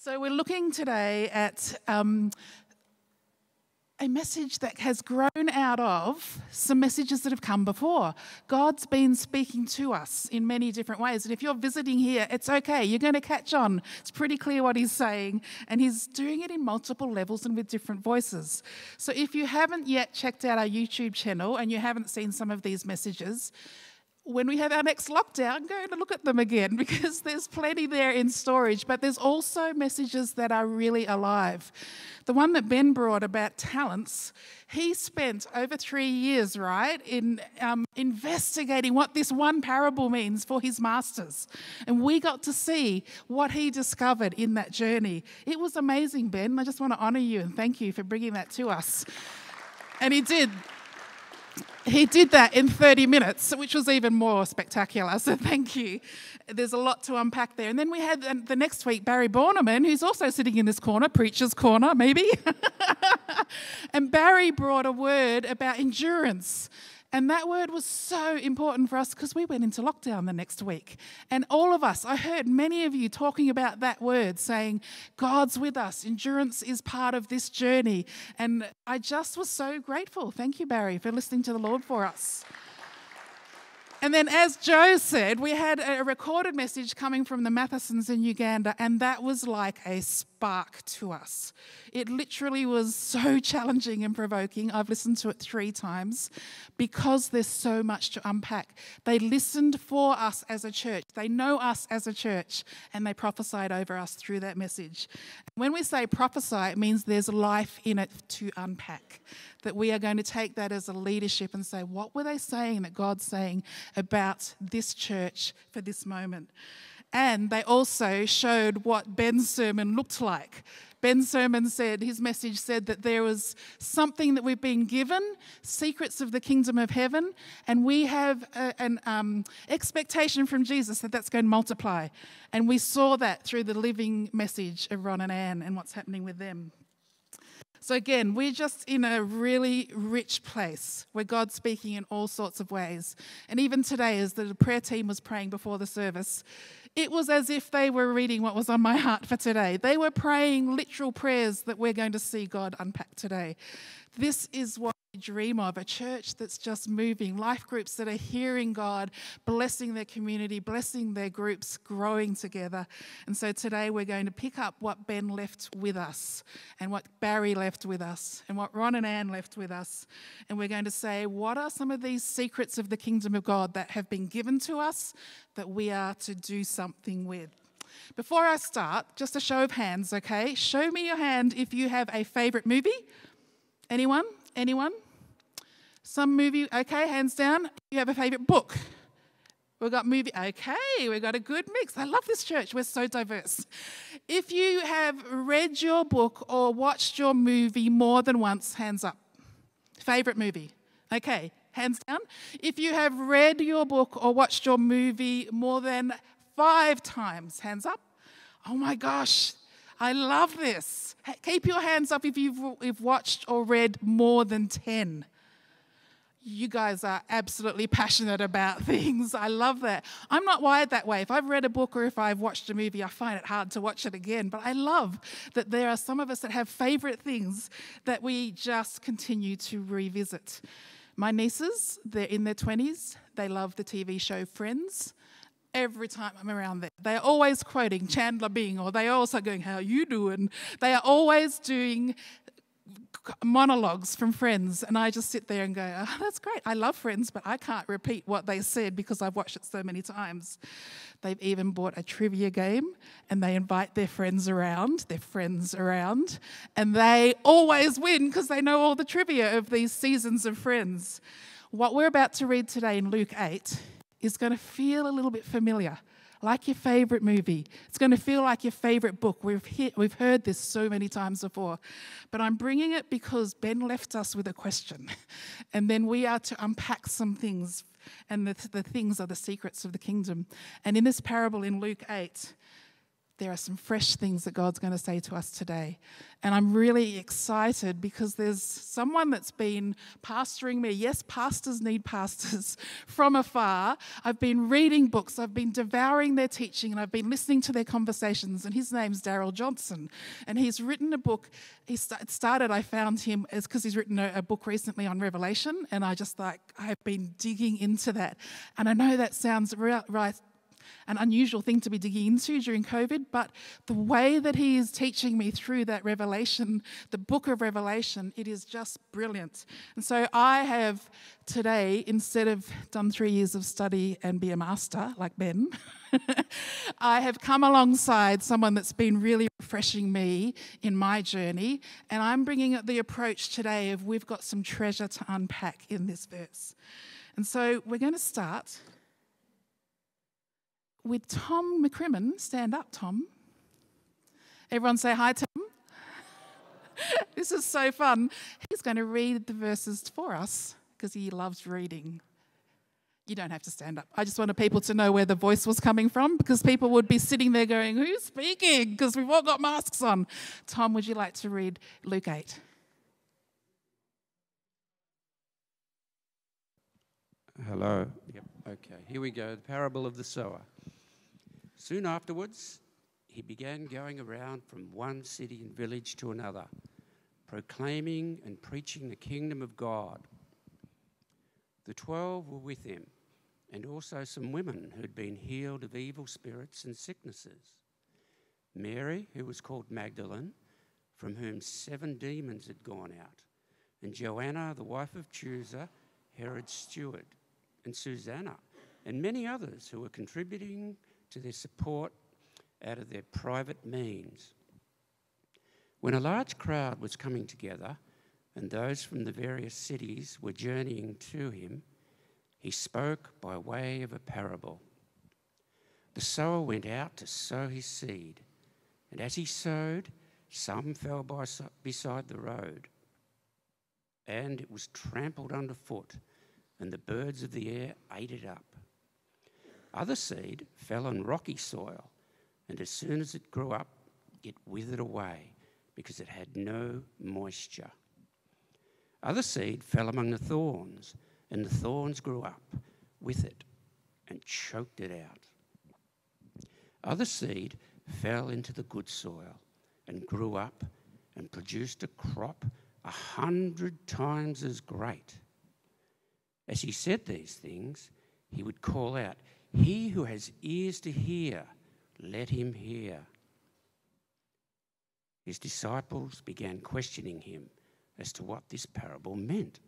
So, we're looking today at um, a message that has grown out of some messages that have come before. God's been speaking to us in many different ways. And if you're visiting here, it's okay. You're going to catch on. It's pretty clear what He's saying. And He's doing it in multiple levels and with different voices. So, if you haven't yet checked out our YouTube channel and you haven't seen some of these messages, when we have our next lockdown, go and look at them again because there's plenty there in storage, but there's also messages that are really alive. The one that Ben brought about talents, he spent over three years, right, in um, investigating what this one parable means for his masters. And we got to see what he discovered in that journey. It was amazing, Ben. I just want to honor you and thank you for bringing that to us. And he did he did that in 30 minutes, which was even more spectacular. So thank you. There's a lot to unpack there. And then we had the next week Barry Borneman, who's also sitting in this corner, preacher's corner, maybe. and Barry brought a word about endurance. And that word was so important for us because we went into lockdown the next week. And all of us, I heard many of you talking about that word, saying, God's with us. Endurance is part of this journey. And I just was so grateful. Thank you, Barry, for listening to the Lord for us. And then, as Joe said, we had a recorded message coming from the Mathesons in Uganda, and that was like a spark to us. It literally was so challenging and provoking. I've listened to it three times because there's so much to unpack. They listened for us as a church, they know us as a church, and they prophesied over us through that message. When we say prophesy, it means there's life in it to unpack that we are going to take that as a leadership and say, what were they saying that God's saying about this church for this moment? And they also showed what Ben's sermon looked like. Ben's sermon said, his message said that there was something that we've been given, secrets of the kingdom of heaven, and we have a, an um, expectation from Jesus that that's going to multiply. And we saw that through the living message of Ron and Anne and what's happening with them. So, again, we're just in a really rich place where God's speaking in all sorts of ways. And even today, as the prayer team was praying before the service, it was as if they were reading what was on my heart for today. They were praying literal prayers that we're going to see God unpack today. This is what dream of a church that's just moving, life groups that are hearing God, blessing their community, blessing their groups, growing together. And so today we're going to pick up what Ben left with us, and what Barry left with us, and what Ron and Anne left with us. And we're going to say, what are some of these secrets of the kingdom of God that have been given to us that we are to do something with? Before I start, just a show of hands, okay? Show me your hand if you have a favorite movie. Anyone? Anyone? Some movie, okay, hands down. You have a favorite book? We've got movie, okay, we've got a good mix. I love this church, we're so diverse. If you have read your book or watched your movie more than once, hands up. Favorite movie? Okay, hands down. If you have read your book or watched your movie more than five times, hands up. Oh my gosh, I love this. Keep your hands up if you've, watched or read more than 10. You guys are absolutely passionate about things. I love that. I'm not wired that way. If I've read a book or if I've watched a movie, I find it hard to watch it again. But I love that there are some of us that have favorite things that we just continue to revisit. My nieces, they're in their 20s. They love the TV show Friends every time I'm around there. They're always quoting Chandler Bing, or they're also going, How you doing? They are always doing monologues from friends and i just sit there and go oh, that's great i love friends but i can't repeat what they said because i've watched it so many times they've even bought a trivia game and they invite their friends around their friends around and they always win because they know all the trivia of these seasons of friends what we're about to read today in luke 8 is going to feel a little bit familiar, like your favorite movie. It's going to feel like your favorite book. We've, we've heard this so many times before. But I'm bringing it because Ben left us with a question. And then we are to unpack some things. And the, the things are the secrets of the kingdom. And in this parable in Luke 8, there are some fresh things that God's going to say to us today. And I'm really excited because there's someone that's been pastoring me. Yes, pastors need pastors from afar. I've been reading books, I've been devouring their teaching, and I've been listening to their conversations. And his name's Darrell Johnson. And he's written a book. He started, I found him because he's written a, a book recently on Revelation. And I just like, I've been digging into that. And I know that sounds right an unusual thing to be digging into during COVID, but the way that he is teaching me through that revelation, the book of Revelation, it is just brilliant. And so I have today, instead of done three years of study and be a master like Ben, I have come alongside someone that's been really refreshing me in my journey, and I'm bringing up the approach today of we've got some treasure to unpack in this verse. And so we're going to start with Tom McCrimmon. Stand up, Tom. Everyone say hi, Tom. this is so fun. He's going to read the verses for us because he loves reading. You don't have to stand up. I just wanted people to know where the voice was coming from because people would be sitting there going, Who's speaking? Because we've all got masks on. Tom, would you like to read Luke 8? Hello. Yep. Okay. Here we go. The parable of the sower. Soon afterwards, he began going around from one city and village to another, proclaiming and preaching the kingdom of God. The twelve were with him, and also some women who'd been healed of evil spirits and sicknesses. Mary, who was called Magdalene, from whom seven demons had gone out, and Joanna, the wife of Chuza, Herod's steward, and Susanna, and many others who were contributing to their support out of their private means. When a large crowd was coming together and those from the various cities were journeying to him, he spoke by way of a parable. The sower went out to sow his seed, and as he sowed, some fell by, beside the road, and it was trampled underfoot, and the birds of the air ate it up. Other seed fell on rocky soil, and as soon as it grew up, it withered away because it had no moisture. Other seed fell among the thorns, and the thorns grew up with it and choked it out. Other seed fell into the good soil and grew up and produced a crop a hundred times as great. As he said these things, he would call out, he who has ears to hear, let him hear. His disciples began questioning him as to what this parable meant.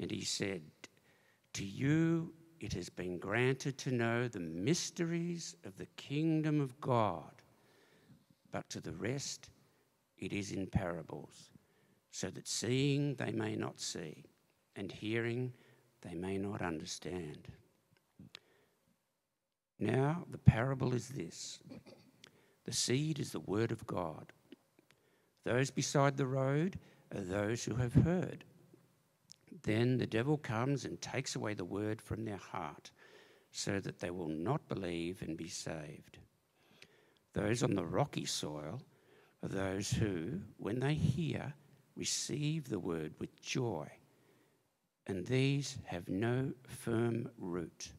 And he said, To you it has been granted to know the mysteries of the kingdom of God, but to the rest it is in parables, so that seeing they may not see, and hearing they may not understand. Now, the parable is this the seed is the word of God. Those beside the road are those who have heard. Then the devil comes and takes away the word from their heart, so that they will not believe and be saved. Those on the rocky soil are those who, when they hear, receive the word with joy, and these have no firm root.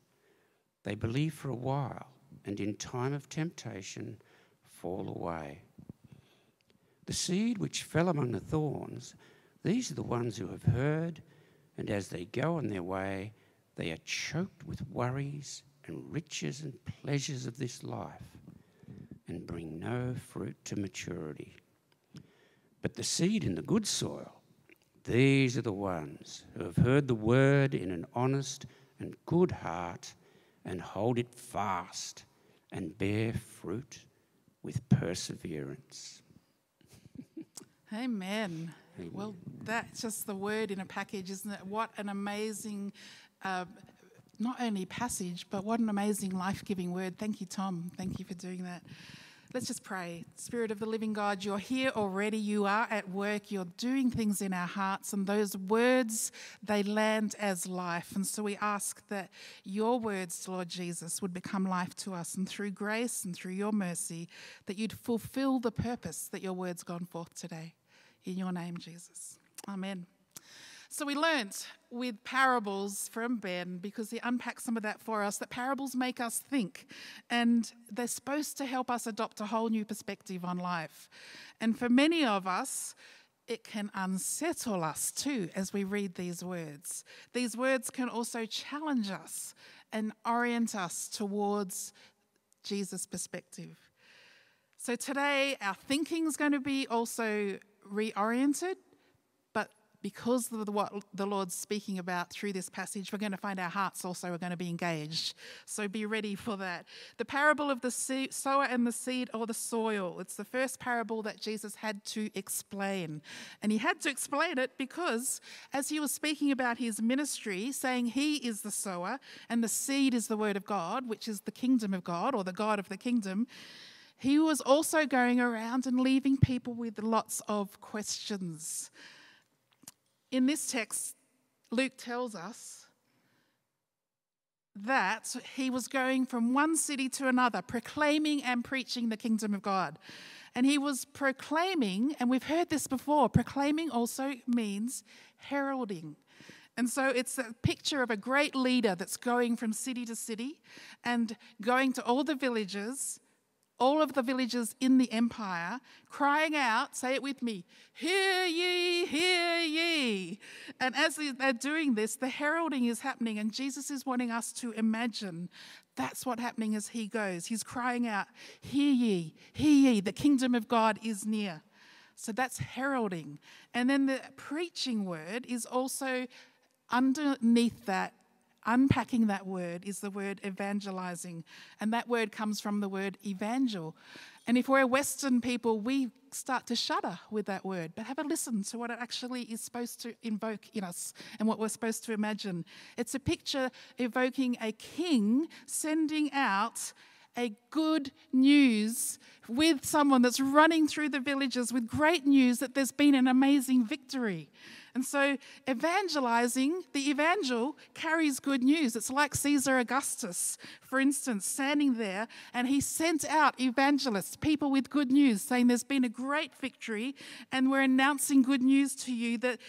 They believe for a while and in time of temptation fall away. The seed which fell among the thorns, these are the ones who have heard, and as they go on their way, they are choked with worries and riches and pleasures of this life and bring no fruit to maturity. But the seed in the good soil, these are the ones who have heard the word in an honest and good heart and hold it fast and bear fruit with perseverance. Amen. Amen. Well, that's just the word in a package, isn't it? What an amazing, uh, not only passage, but what an amazing life giving word. Thank you, Tom. Thank you for doing that. Let's just pray. Spirit of the living God, you're here already. You are at work. You're doing things in our hearts, and those words, they land as life. And so we ask that your words, Lord Jesus, would become life to us, and through grace and through your mercy, that you'd fulfill the purpose that your word's gone forth today. In your name, Jesus. Amen. So we learnt with parables from Ben, because he unpacked some of that for us, that parables make us think. And they're supposed to help us adopt a whole new perspective on life. And for many of us, it can unsettle us too as we read these words. These words can also challenge us and orient us towards Jesus' perspective. So today, our thinking is going to be also reoriented because of what the Lord's speaking about through this passage, we're going to find our hearts also are going to be engaged. So be ready for that. The parable of the sower and the seed or the soil. It's the first parable that Jesus had to explain. And he had to explain it because as he was speaking about his ministry, saying he is the sower and the seed is the word of God, which is the kingdom of God or the God of the kingdom, he was also going around and leaving people with lots of questions in this text, Luke tells us that he was going from one city to another, proclaiming and preaching the kingdom of God. And he was proclaiming, and we've heard this before, proclaiming also means heralding. And so it's a picture of a great leader that's going from city to city and going to all the villages all of the villages in the empire, crying out, say it with me, Hear ye, hear ye. And as they're doing this, the heralding is happening, and Jesus is wanting us to imagine that's what's happening as he goes. He's crying out, Hear ye, hear ye, the kingdom of God is near. So that's heralding. And then the preaching word is also underneath that unpacking that word is the word evangelizing. And that word comes from the word evangel. And if we're Western people, we start to shudder with that word. But have a listen to what it actually is supposed to invoke in us and what we're supposed to imagine. It's a picture evoking a king sending out a good news with someone that's running through the villages with great news that there's been an amazing victory. And so, evangelizing, the evangel carries good news. It's like Caesar Augustus, for instance, standing there, and he sent out evangelists, people with good news, saying there's been a great victory, and we're announcing good news to you that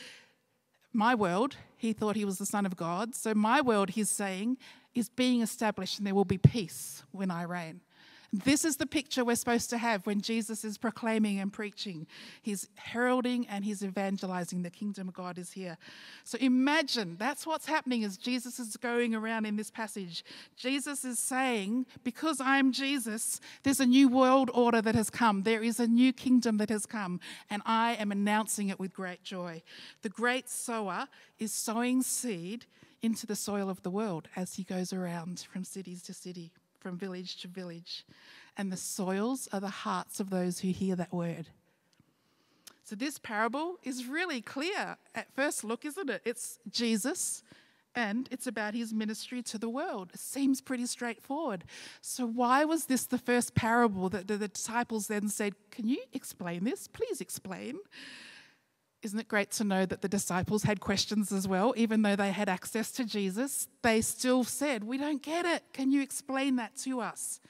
my world, he thought he was the Son of God. So, my world, he's saying, is being established, and there will be peace when I reign. This is the picture we're supposed to have when Jesus is proclaiming and preaching. He's heralding and he's evangelizing. The kingdom of God is here. So imagine that's what's happening as Jesus is going around in this passage. Jesus is saying, Because I'm Jesus, there's a new world order that has come. There is a new kingdom that has come, and I am announcing it with great joy. The great sower is sowing seed into the soil of the world as he goes around from cities to city from village to village, and the soils are the hearts of those who hear that word. So, this parable is really clear at first look, isn't it? It's Jesus and it's about his ministry to the world. It seems pretty straightforward. So, why was this the first parable that the disciples then said, Can you explain this? Please explain. Isn't it great to know that the disciples had questions as well? Even though they had access to Jesus, they still said, We don't get it. Can you explain that to us?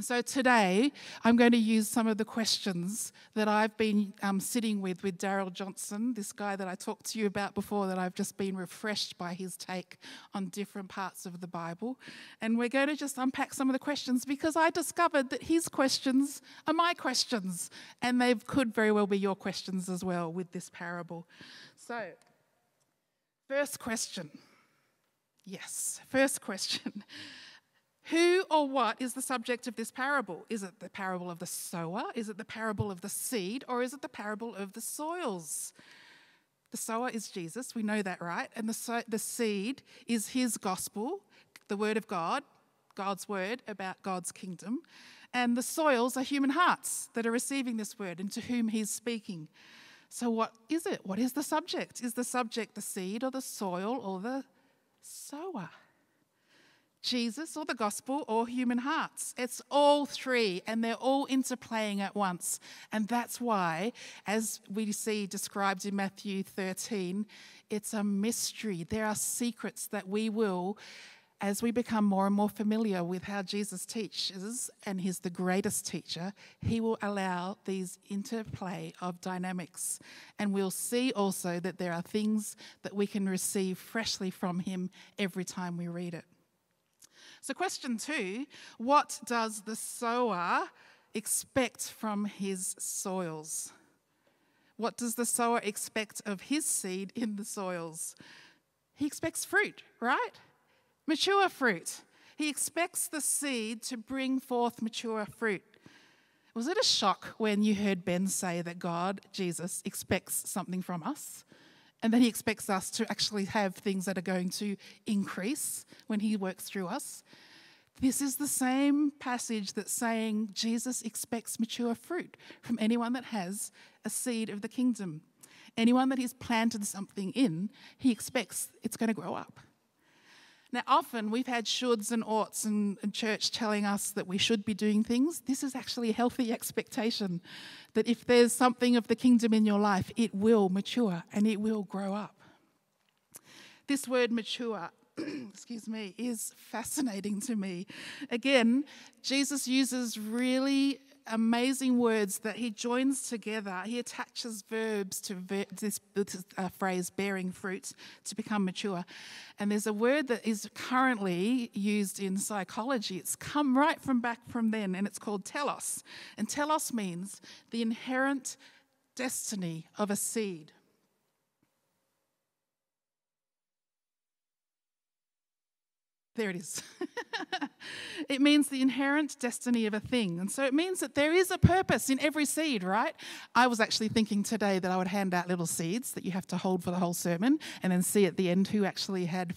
And so today, I'm going to use some of the questions that I've been um, sitting with with Darrell Johnson, this guy that I talked to you about before, that I've just been refreshed by his take on different parts of the Bible. And we're going to just unpack some of the questions because I discovered that his questions are my questions, and they could very well be your questions as well with this parable. So, first question. Yes, first question. Who or what is the subject of this parable? Is it the parable of the sower? Is it the parable of the seed? Or is it the parable of the soils? The sower is Jesus, we know that, right? And the, so- the seed is his gospel, the word of God, God's word about God's kingdom. And the soils are human hearts that are receiving this word and to whom he's speaking. So, what is it? What is the subject? Is the subject the seed or the soil or the sower? Jesus or the gospel or human hearts. It's all three, and they're all interplaying at once. And that's why, as we see described in Matthew 13, it's a mystery. There are secrets that we will, as we become more and more familiar with how Jesus teaches, and he's the greatest teacher, he will allow these interplay of dynamics. And we'll see also that there are things that we can receive freshly from him every time we read it. So, question two what does the sower expect from his soils? What does the sower expect of his seed in the soils? He expects fruit, right? Mature fruit. He expects the seed to bring forth mature fruit. Was it a shock when you heard Ben say that God, Jesus, expects something from us? And that he expects us to actually have things that are going to increase when he works through us. This is the same passage that's saying Jesus expects mature fruit from anyone that has a seed of the kingdom. Anyone that he's planted something in, he expects it's going to grow up. Now, often we've had shoulds and oughts in, in church telling us that we should be doing things. This is actually a healthy expectation that if there's something of the kingdom in your life, it will mature and it will grow up. This word mature, excuse me, is fascinating to me. Again, Jesus uses really amazing words that he joins together. He attaches verbs to ver- this, this uh, phrase, bearing fruit, to become mature. And there's a word that is currently used in psychology. It's come right from back from then, and it's called telos. And telos means the inherent destiny of a seed. There it is. it means the inherent destiny of a thing. And so it means that there is a purpose in every seed, right? I was actually thinking today that I would hand out little seeds that you have to hold for the whole sermon and then see at the end who actually had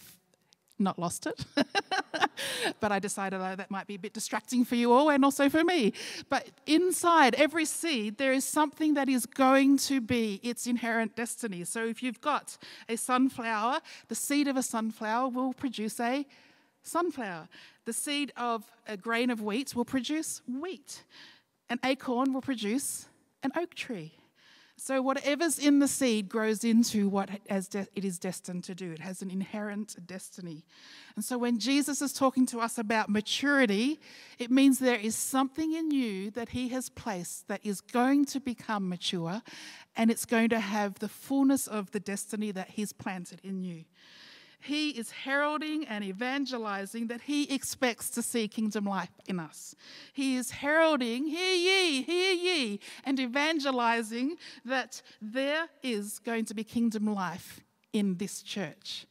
not lost it. but I decided oh, that might be a bit distracting for you all and also for me. But inside every seed, there is something that is going to be its inherent destiny. So if you've got a sunflower, the seed of a sunflower will produce a sunflower. The seed of a grain of wheat will produce wheat. An acorn will produce an oak tree. So, whatever's in the seed grows into what it is destined to do. It has an inherent destiny. And so, when Jesus is talking to us about maturity, it means there is something in you that He has placed that is going to become mature and it's going to have the fullness of the destiny that He's planted in you. He is heralding and evangelizing that he expects to see kingdom life in us. He is heralding, hear ye, hear ye, and evangelizing that there is going to be kingdom life in this church.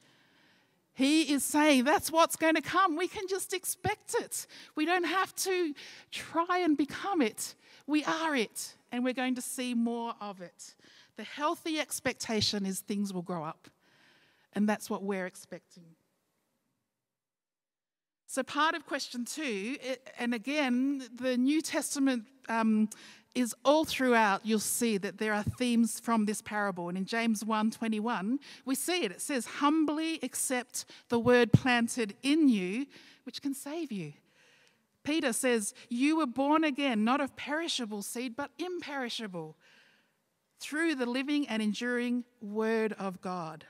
He is saying that's what's going to come. We can just expect it. We don't have to try and become it. We are it, and we're going to see more of it. The healthy expectation is things will grow up. And that's what we're expecting. So, part of question two, and again, the New Testament um, is all throughout, you'll see that there are themes from this parable. And in James 1:21, we see it. It says, Humbly accept the word planted in you, which can save you. Peter says, You were born again, not of perishable seed, but imperishable, through the living and enduring word of God.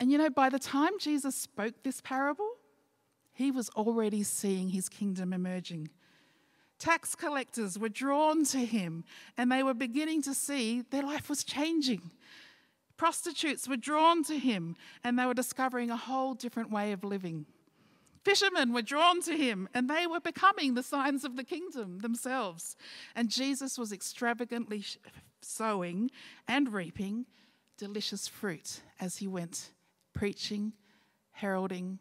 And you know, by the time Jesus spoke this parable, he was already seeing his kingdom emerging. Tax collectors were drawn to him and they were beginning to see their life was changing. Prostitutes were drawn to him and they were discovering a whole different way of living. Fishermen were drawn to him and they were becoming the signs of the kingdom themselves. And Jesus was extravagantly sowing and reaping delicious fruit as he went preaching, heralding,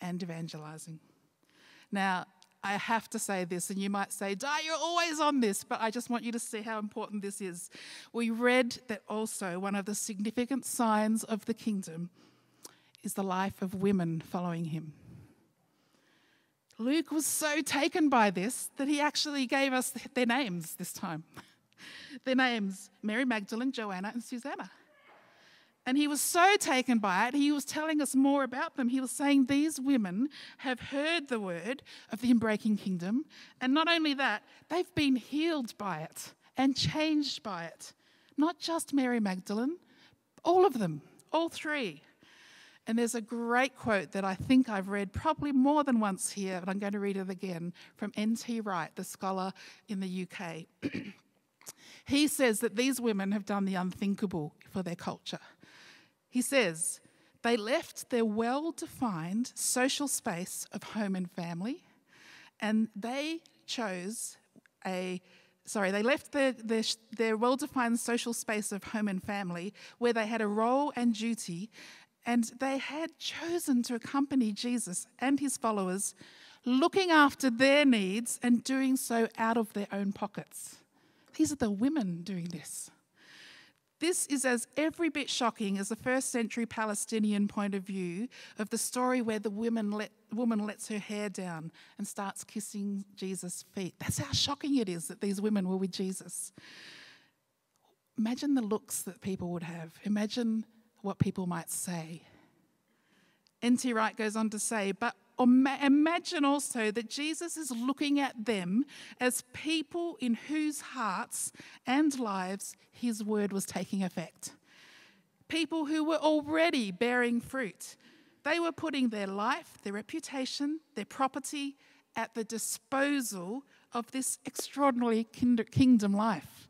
and evangelizing. Now, I have to say this, and you might say, Di, you're always on this, but I just want you to see how important this is. We read that also one of the significant signs of the kingdom is the life of women following him. Luke was so taken by this that he actually gave us their names this time. their names Mary Magdalene, Joanna, and Susanna. And he was so taken by it, he was telling us more about them. He was saying, These women have heard the word of the unbreaking kingdom. And not only that, they've been healed by it and changed by it. Not just Mary Magdalene, all of them, all three. And there's a great quote that I think I've read probably more than once here, but I'm going to read it again from N.T. Wright, the scholar in the UK. he says that these women have done the unthinkable for their culture. He says, they left their well defined social space of home and family, and they chose a sorry, they left their, their, their well defined social space of home and family where they had a role and duty, and they had chosen to accompany Jesus and his followers, looking after their needs and doing so out of their own pockets. These are the women doing this. This is as every bit shocking as the first century Palestinian point of view of the story where the woman, let, woman lets her hair down and starts kissing Jesus' feet. That's how shocking it is that these women were with Jesus. Imagine the looks that people would have. Imagine what people might say. N.T. Wright goes on to say, but imagine also that Jesus is looking at them as people in whose hearts and lives his word was taking effect. People who were already bearing fruit. They were putting their life, their reputation, their property at the disposal of this extraordinary kingdom life.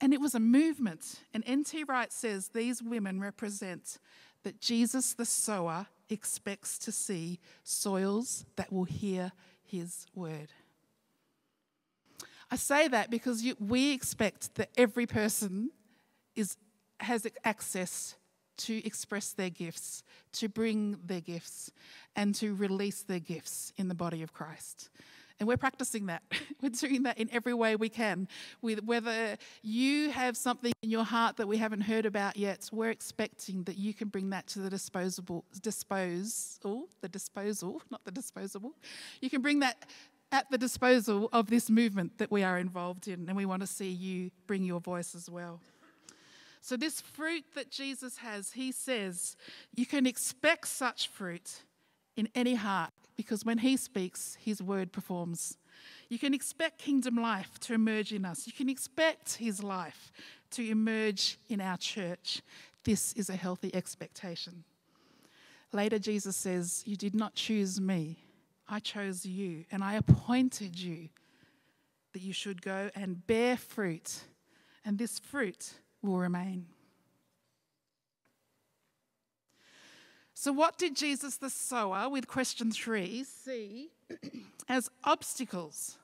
And it was a movement. And N.T. Wright says these women represent that Jesus the sower expects to see soils that will hear his word. I say that because you, we expect that every person is, has access to express their gifts, to bring their gifts, and to release their gifts in the body of Christ. And we're practicing that. we're doing that in every way we can. With whether you have something in your heart that we haven't heard about yet, we're expecting that you can bring that to the disposable disposal, the disposal, not the disposable. You can bring that at the disposal of this movement that we are involved in, and we want to see you bring your voice as well. So, this fruit that Jesus has, he says, you can expect such fruit in any heart because when He speaks, His word performs. You can expect kingdom life to emerge in us. You can expect His life to emerge in our church. This is a healthy expectation. Later, Jesus says, You did not choose me, I chose you, and I appointed you that you should go and bear fruit, and this fruit will remain. So, what did Jesus the sower, with question three, see as obstacles?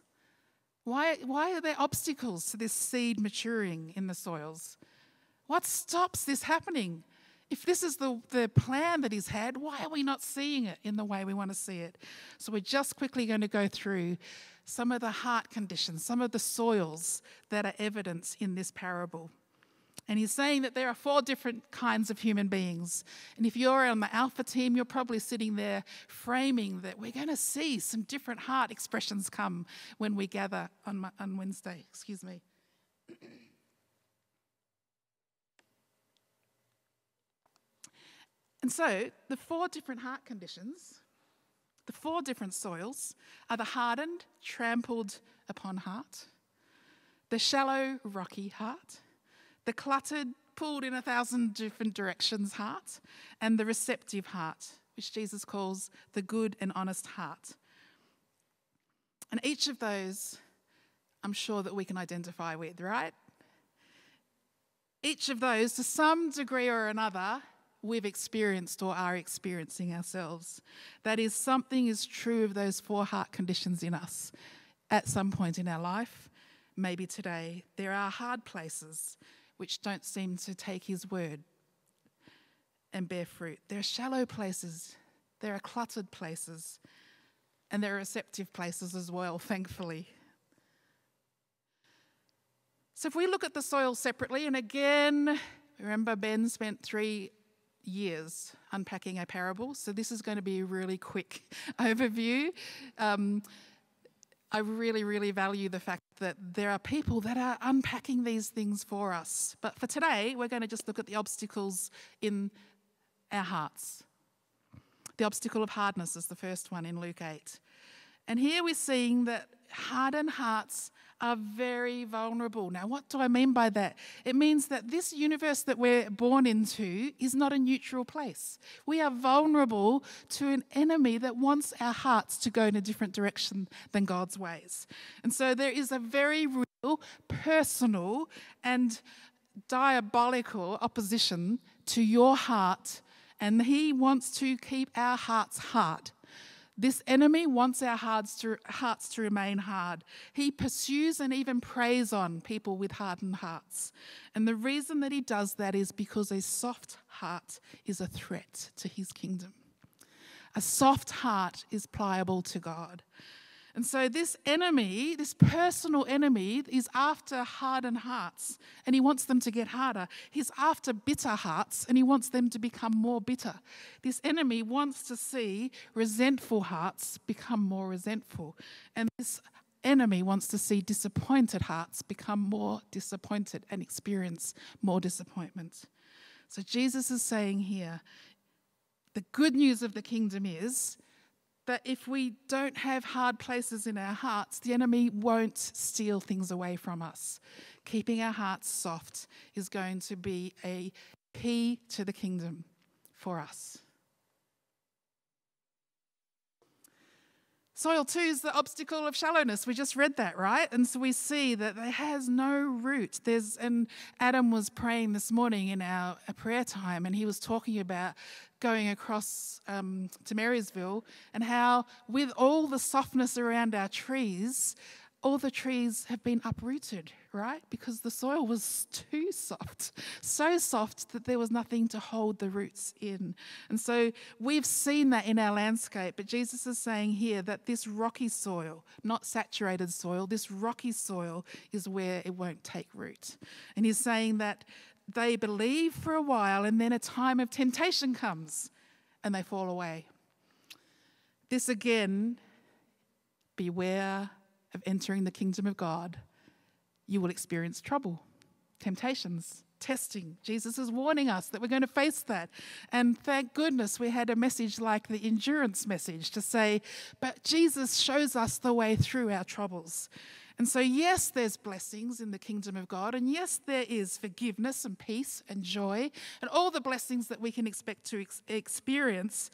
Why, why are there obstacles to this seed maturing in the soils? What stops this happening? If this is the, the plan that he's had, why are we not seeing it in the way we want to see it? So, we're just quickly going to go through some of the heart conditions, some of the soils that are evident in this parable. And he's saying that there are four different kinds of human beings. And if you're on the Alpha team, you're probably sitting there framing that we're going to see some different heart expressions come when we gather on, on Wednesday. Excuse me. And so, the four different heart conditions, the four different soils, are the hardened, trampled upon heart, the shallow, rocky heart the cluttered, pulled in a thousand different directions heart, and the receptive heart, which Jesus calls the good and honest heart. And each of those, I'm sure that we can identify with, right? Each of those, to some degree or another, we've experienced or are experiencing ourselves. That is, something is true of those four heart conditions in us at some point in our life, maybe today. There are hard places which don't seem to take his word and bear fruit. There are shallow places, there are cluttered places, and there are receptive places as well, thankfully. So if we look at the soil separately, and again, remember Ben spent three years unpacking a parable, so this is going to be a really quick overview. Um, I really, really value the fact that there are people that are unpacking these things for us. But for today, we're going to just look at the obstacles in our hearts. The obstacle of hardness is the first one in Luke 8. And here we're seeing that hardened hearts are very vulnerable. Now, what do I mean by that? It means that this universe that we're born into is not a neutral place. We are vulnerable to an enemy that wants our hearts to go in a different direction than God's ways. And so there is a very real, personal, and diabolical opposition to your heart, and He wants to keep our hearts hard. This enemy wants our hearts to, hearts to remain hard. He pursues and even preys on people with hardened hearts. And the reason that he does that is because a soft heart is a threat to his kingdom. A soft heart is pliable to God. And so, this enemy, this personal enemy, is after hardened hearts and he wants them to get harder. He's after bitter hearts and he wants them to become more bitter. This enemy wants to see resentful hearts become more resentful. And this enemy wants to see disappointed hearts become more disappointed and experience more disappointment. So, Jesus is saying here the good news of the kingdom is that if we don't have hard places in our hearts, the enemy won't steal things away from us. Keeping our hearts soft is going to be a key to the kingdom for us. Soil two is the obstacle of shallowness. We just read that, right? And so we see that there has no root. There's and Adam was praying this morning in our prayer time, and he was talking about going across um, to Marysville and how, with all the softness around our trees, all the trees have been uprooted, right? Because the soil was too soft, so soft that there was nothing to hold the roots in. And so we've seen that in our landscape, but Jesus is saying here that this rocky soil, not saturated soil, this rocky soil is where it won't take root. And he's saying that they believe for a while and then a time of temptation comes and they fall away. This again, beware of entering the kingdom of God, you will experience trouble, temptations, testing. Jesus is warning us that we're going to face that. And thank goodness we had a message like the endurance message to say, but Jesus shows us the way through our troubles. And so, yes, there's blessings in the kingdom of God, and yes, there is forgiveness and peace and joy and all the blessings that we can expect to ex- experience.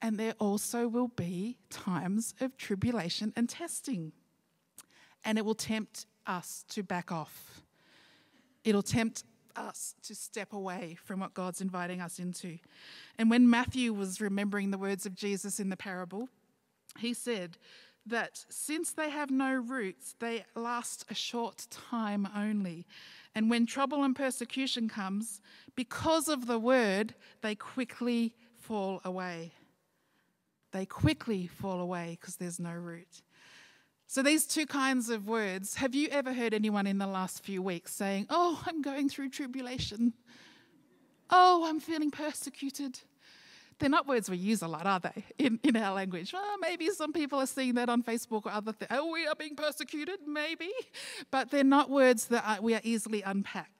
And there also will be times of tribulation and testing and it will tempt us to back off. It'll tempt us to step away from what God's inviting us into. And when Matthew was remembering the words of Jesus in the parable, he said that since they have no roots, they last a short time only. And when trouble and persecution comes, because of the word, they quickly fall away. They quickly fall away because there's no root. So, these two kinds of words, have you ever heard anyone in the last few weeks saying, Oh, I'm going through tribulation? Oh, I'm feeling persecuted? They're not words we use a lot, are they, in, in our language? Well, maybe some people are seeing that on Facebook or other things. Oh, we are being persecuted, maybe. But they're not words that are, we are easily unpacked.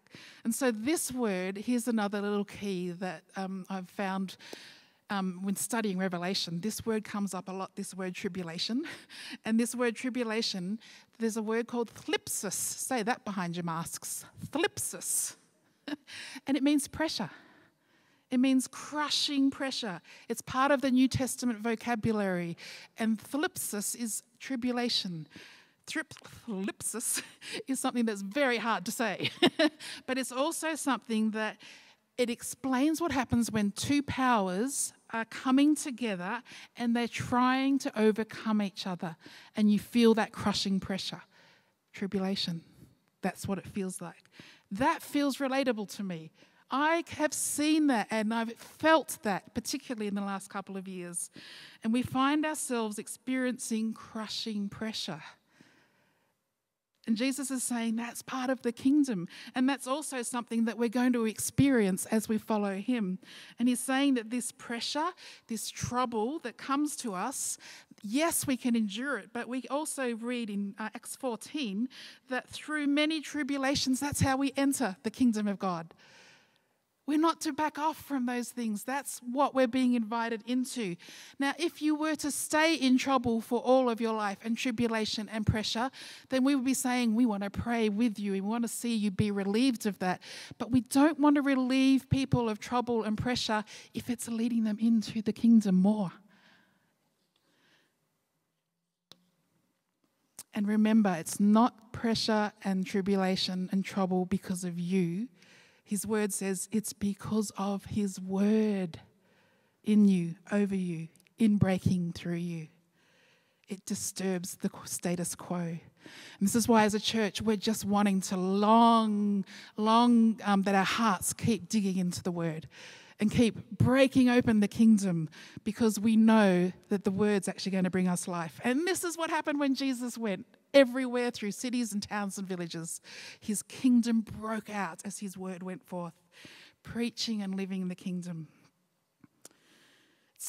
And so, this word, here's another little key that um, I've found um, when studying Revelation, this word comes up a lot, this word tribulation. And this word tribulation, there's a word called thlipsis. Say that behind your masks. Thlipsis. and it means pressure. It means crushing pressure. It's part of the New Testament vocabulary. And thlipsis is tribulation. Thlipsis is something that's very hard to say, but it's also something that it explains what happens when two powers are coming together and they're trying to overcome each other, and you feel that crushing pressure. Tribulation. That's what it feels like. That feels relatable to me. I have seen that and I've felt that, particularly in the last couple of years. And we find ourselves experiencing crushing pressure. And Jesus is saying that's part of the kingdom. And that's also something that we're going to experience as we follow him. And he's saying that this pressure, this trouble that comes to us, yes, we can endure it, but we also read in uh, Acts 14 that through many tribulations, that's how we enter the kingdom of God. We're not to back off from those things. That's what we're being invited into. Now, if you were to stay in trouble for all of your life and tribulation and pressure, then we would be saying, We want to pray with you. We want to see you be relieved of that. But we don't want to relieve people of trouble and pressure if it's leading them into the kingdom more. And remember, it's not pressure and tribulation and trouble because of you. His word says it's because of His word in you, over you, in breaking through you. It disturbs the status quo. And this is why, as a church, we're just wanting to long, long um, that our hearts keep digging into the word and keep breaking open the kingdom because we know that the word's actually going to bring us life. And this is what happened when Jesus went everywhere through cities and towns and villages. His kingdom broke out as his word went forth, preaching and living the kingdom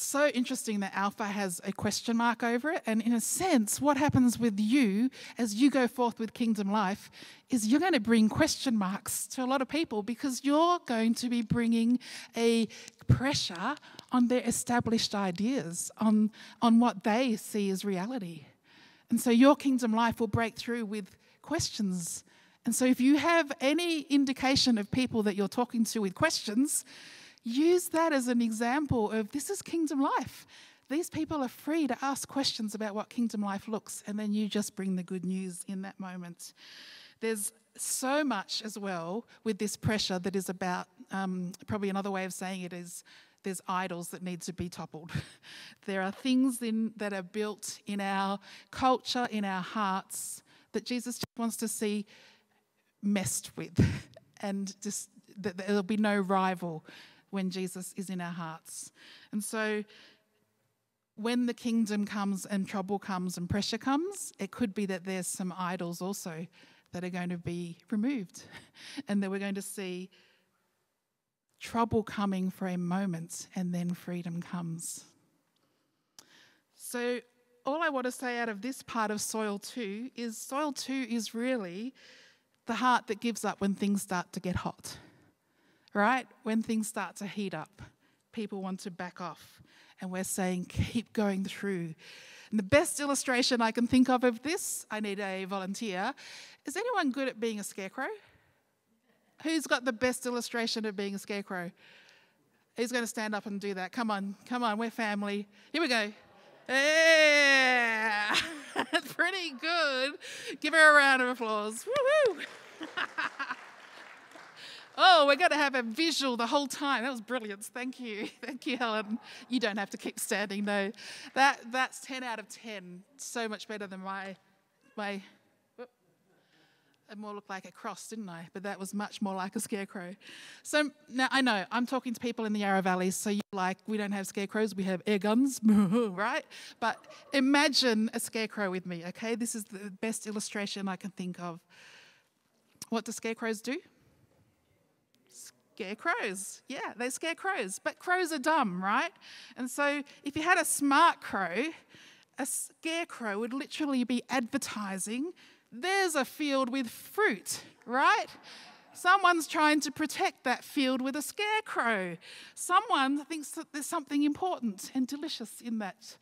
so interesting that Alpha has a question mark over it. And in a sense, what happens with you as you go forth with kingdom life is you're going to bring question marks to a lot of people because you're going to be bringing a pressure on their established ideas, on, on what they see as reality. And so your kingdom life will break through with questions. And so if you have any indication of people that you're talking to with questions, use that as an example of this is kingdom life. These people are free to ask questions about what kingdom life looks, and then you just bring the good news in that moment. There's so much as well with this pressure that is about, um, probably another way of saying it is there's idols that need to be toppled. there are things in, that are built in our culture, in our hearts, that Jesus just wants to see messed with, and just that there'll be no rival when Jesus is in our hearts. And so, when the kingdom comes and trouble comes and pressure comes, it could be that there's some idols also that are going to be removed, and that we're going to see trouble coming for a moment and then freedom comes. So, all I want to say out of this part of soil two is soil two is really the heart that gives up when things start to get hot right? When things start to heat up, people want to back off. And we're saying, keep going through. And the best illustration I can think of of this, I need a volunteer. Is anyone good at being a scarecrow? Who's got the best illustration of being a scarecrow? Who's going to stand up and do that? Come on, come on, we're family. Here we go. Yeah, pretty good. Give her a round of applause. Woo-hoo. Oh, we're going to have a visual the whole time. That was brilliant. Thank you. Thank you, Helen. You don't have to keep standing, though. That, that's 10 out of 10. So much better than my, my, it more looked like a cross, didn't I? But that was much more like a scarecrow. So now I know I'm talking to people in the Yarra Valley, so you're like, we don't have scarecrows, we have air guns, right? But imagine a scarecrow with me, okay? This is the best illustration I can think of. What do scarecrows do? Scare crows. Yeah, they scare crows. But crows are dumb, right? And so if you had a smart crow, a scarecrow would literally be advertising there's a field with fruit, right? Someone's trying to protect that field with a scarecrow. Someone thinks that there's something important and delicious in that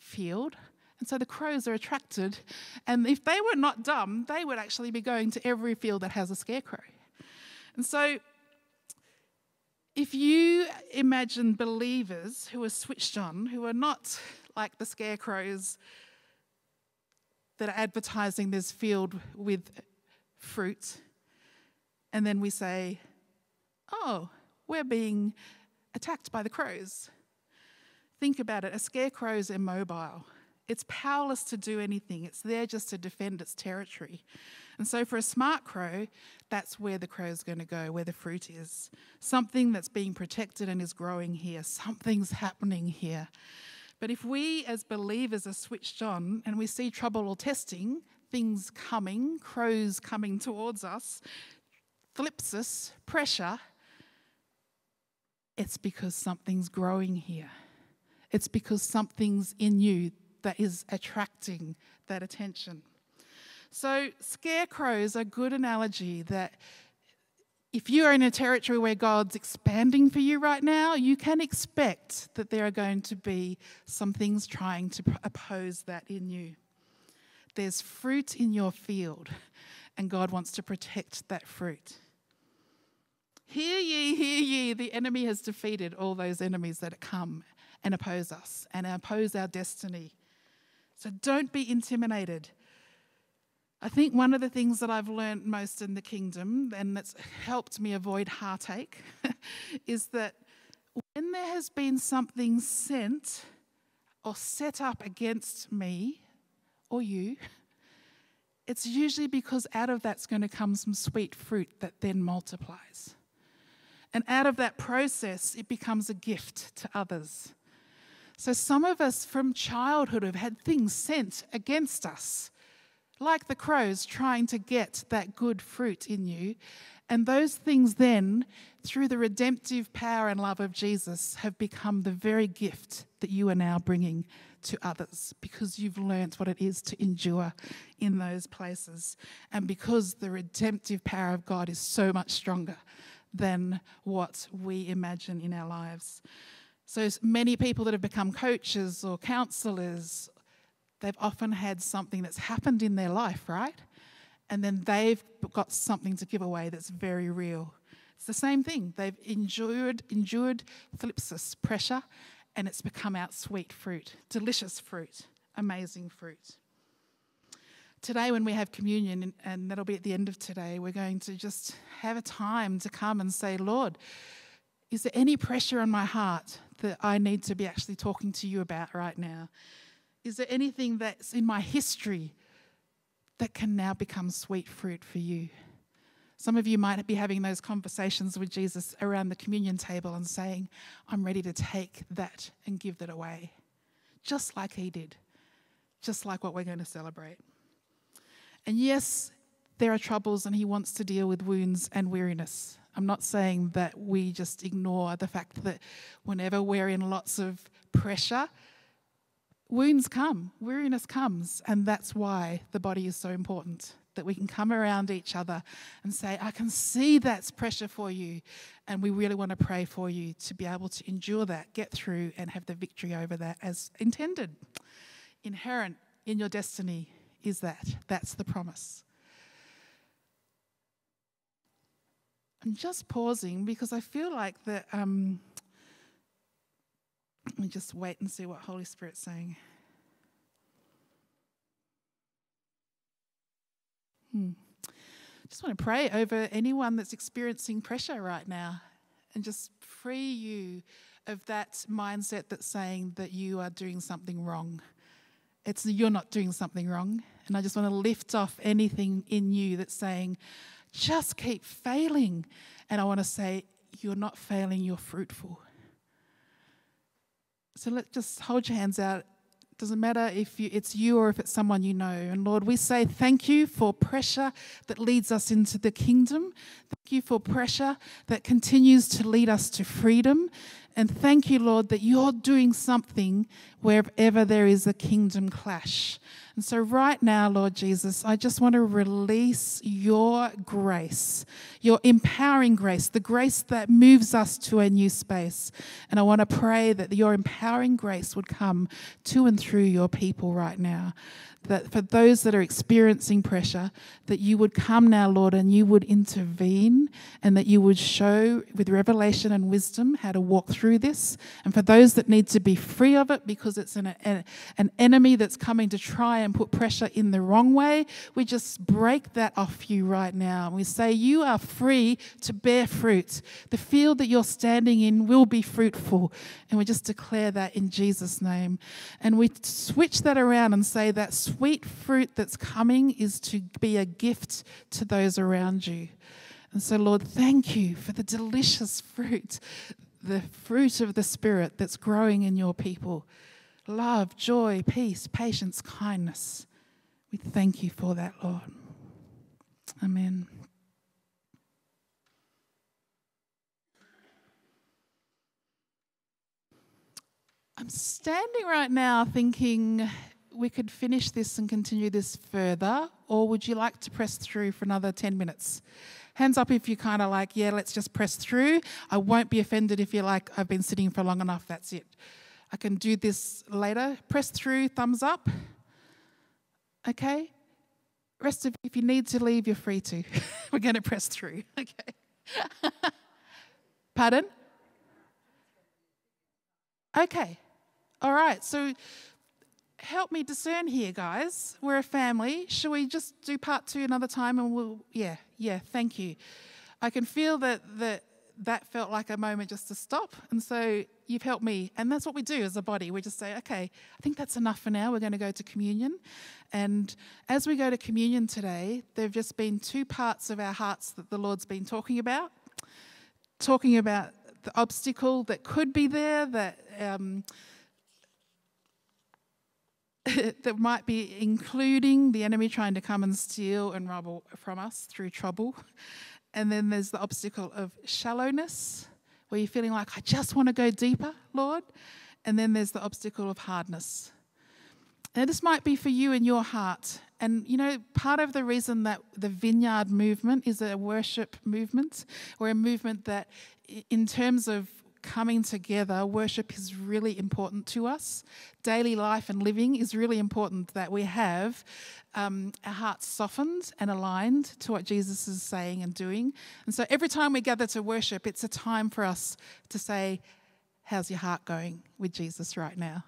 field. And so the crows are attracted. And if they were not dumb, they would actually be going to every field that has a scarecrow. And so if you imagine believers who are switched on, who are not like the scarecrows that are advertising this field with fruit, and then we say, oh, we're being attacked by the crows. Think about it a scarecrow is immobile. It's powerless to do anything, it's there just to defend its territory. And so, for a smart crow, that's where the crow is going to go, where the fruit is. Something that's being protected and is growing here, something's happening here. But if we as believers are switched on and we see trouble or testing, things coming, crows coming towards us, thlipsis, pressure, it's because something's growing here. It's because something's in you that is attracting that attention. So, scarecrows are a good analogy that if you are in a territory where God's expanding for you right now, you can expect that there are going to be some things trying to oppose that in you. There's fruit in your field, and God wants to protect that fruit. Hear ye, hear ye, the enemy has defeated all those enemies that come and oppose us and oppose our destiny. So don't be intimidated. I think one of the things that I've learned most in the kingdom, and that's helped me avoid heartache, is that when there has been something sent or set up against me or you, it's usually because out of that's going to come some sweet fruit that then multiplies. And out of that process, it becomes a gift to others. So, some of us from childhood have had things sent against us like the crows trying to get that good fruit in you. And those things then, through the redemptive power and love of Jesus, have become the very gift that you are now bringing to others because you've learnt what it is to endure in those places. And because the redemptive power of God is so much stronger than what we imagine in our lives. So many people that have become coaches or counselors they've often had something that's happened in their life, right? And then they've got something to give away that's very real. It's the same thing. They've endured, endured thlipsis, pressure, and it's become out sweet fruit, delicious fruit, amazing fruit. Today, when we have communion, and that'll be at the end of today, we're going to just have a time to come and say, Lord, is there any pressure on my heart that I need to be actually talking to you about right now? Is there anything that's in my history that can now become sweet fruit for you? Some of you might be having those conversations with Jesus around the communion table and saying, I'm ready to take that and give that away, just like he did, just like what we're going to celebrate. And yes, there are troubles, and he wants to deal with wounds and weariness. I'm not saying that we just ignore the fact that whenever we're in lots of pressure, wounds come, weariness comes, and that's why the body is so important. That we can come around each other and say, I can see that's pressure for you. And we really want to pray for you to be able to endure that, get through, and have the victory over that as intended. Inherent in your destiny is that. That's the promise. I'm just pausing because I feel like that. Um, me just wait and see what Holy Spirit's saying. Hmm. Just want to pray over anyone that's experiencing pressure right now and just free you of that mindset that's saying that you are doing something wrong. It's you're not doing something wrong. And I just want to lift off anything in you that's saying, just keep failing. And I want to say, you're not failing, you're fruitful. So let's just hold your hands out. Doesn't matter if you, it's you or if it's someone you know. And Lord, we say thank you for pressure that leads us into the kingdom. Thank you for pressure that continues to lead us to freedom. And thank you, Lord, that you're doing something wherever there is a kingdom clash. And so, right now, Lord Jesus, I just want to release your grace, your empowering grace, the grace that moves us to a new space. And I want to pray that your empowering grace would come to and through your people right now that for those that are experiencing pressure, that you would come now, Lord, and you would intervene and that you would show with revelation and wisdom how to walk through this. And for those that need to be free of it because it's an, an enemy that's coming to try and put pressure in the wrong way, we just break that off you right now. We say, You are free to bear fruit. The field that you're standing in will be fruitful. And we just declare that in Jesus' name. And we switch that around and say that sweet fruit that's coming is to be a gift to those around you. And so, Lord, thank you for the delicious fruit, the fruit of the Spirit that's growing in your people love, joy, peace, patience, kindness. We thank you for that, Lord. Amen. I'm standing right now thinking we could finish this and continue this further, or would you like to press through for another 10 minutes? Hands up if you're kind of like, yeah, let's just press through. I won't be offended if you're like, I've been sitting for long enough, that's it. I can do this later. Press through, thumbs up. Okay? Rest of you, if you need to leave, you're free to. We're going to press through. Okay. Pardon? Okay. All right. So help me discern here, guys. We're a family. Shall we just do part two another time and we'll yeah, yeah, thank you. I can feel that that that felt like a moment just to stop. And so you've helped me. And that's what we do as a body. We just say, okay, I think that's enough for now. We're going to go to communion. And as we go to communion today, there have just been two parts of our hearts that the Lord's been talking about. Talking about the obstacle that could be there, that. Um, that might be including the enemy trying to come and steal and rob from us through trouble. And then there's the obstacle of shallowness, where you're feeling like, I just want to go deeper, Lord. And then there's the obstacle of hardness. And this might be for you in your heart. And you know, part of the reason that the vineyard movement is a worship movement, or a movement that, in terms of coming together, worship is really important to us. Daily life and living is really important that we have um, our hearts softened and aligned to what Jesus is saying and doing. And so every time we gather to worship, it's a time for us to say, How's your heart going with Jesus right now?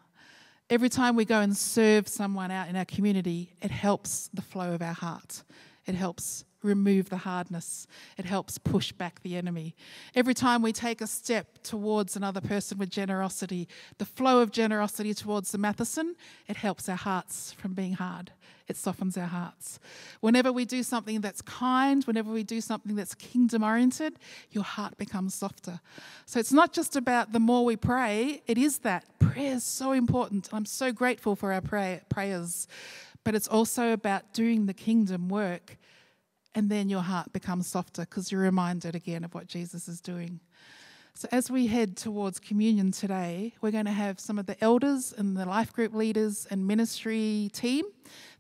Every time we go and serve someone out in our community, it helps the flow of our heart. It helps remove the hardness. It helps push back the enemy. Every time we take a step towards another person with generosity, the flow of generosity towards the Matheson, it helps our hearts from being hard. It softens our hearts. Whenever we do something that's kind, whenever we do something that's kingdom oriented, your heart becomes softer. So it's not just about the more we pray, it is that. Prayer is so important. I'm so grateful for our pray- prayers. But it's also about doing the kingdom work and then your heart becomes softer because you're reminded again of what Jesus is doing. So, as we head towards communion today, we're going to have some of the elders and the life group leaders and ministry team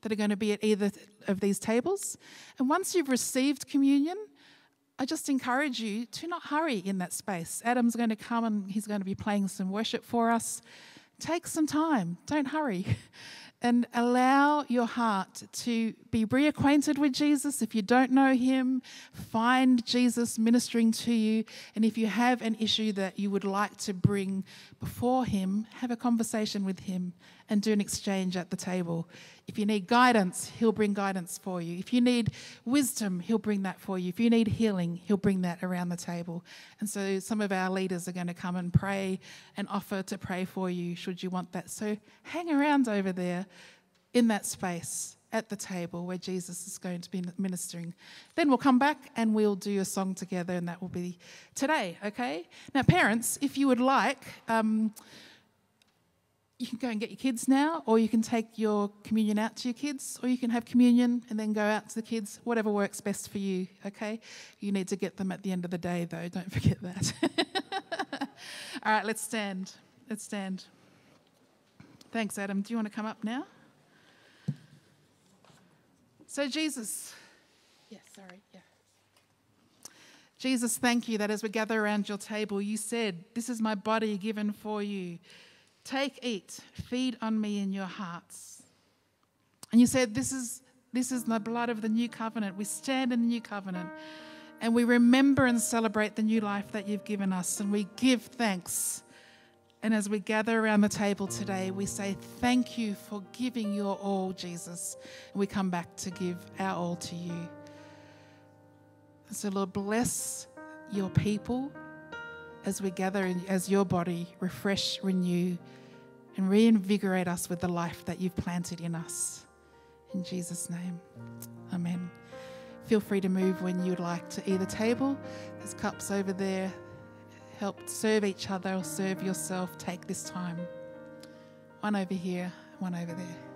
that are going to be at either of these tables. And once you've received communion, I just encourage you to not hurry in that space. Adam's going to come and he's going to be playing some worship for us. Take some time, don't hurry. and allow your heart to be reacquainted with Jesus. If you don't know him, find Jesus ministering to you. And if you have an issue that you would like to bring before him, have a conversation with him and do an exchange at the table. If you need guidance, he'll bring guidance for you. If you need wisdom, he'll bring that for you. If you need healing, he'll bring that around the table. And so some of our leaders are going to come and pray and offer to pray for you should you want that. So hang around over there in that space at the table where Jesus is going to be ministering. Then we'll come back and we'll do a song together, and that will be today, okay? Now, parents, if you would like, um, you can go and get your kids now, or you can take your communion out to your kids, or you can have communion and then go out to the kids, whatever works best for you, okay? You need to get them at the end of the day, though, don't forget that. All right, let's stand. Let's stand. Thanks, Adam. Do you want to come up now? So, Jesus, yes, yeah, sorry, yeah. Jesus, thank you that as we gather around your table, you said, This is my body given for you. Take, eat, feed on me in your hearts. And you said, This is, this is the blood of the new covenant. We stand in the new covenant and we remember and celebrate the new life that you've given us and we give thanks. And as we gather around the table today, we say, Thank you for giving your all, Jesus. And we come back to give our all to you. So, Lord, bless your people as we gather as your body, refresh, renew and reinvigorate us with the life that you've planted in us. In Jesus' name, amen. Feel free to move when you'd like to either table. There's cups over there. Help serve each other or serve yourself. Take this time. One over here, one over there.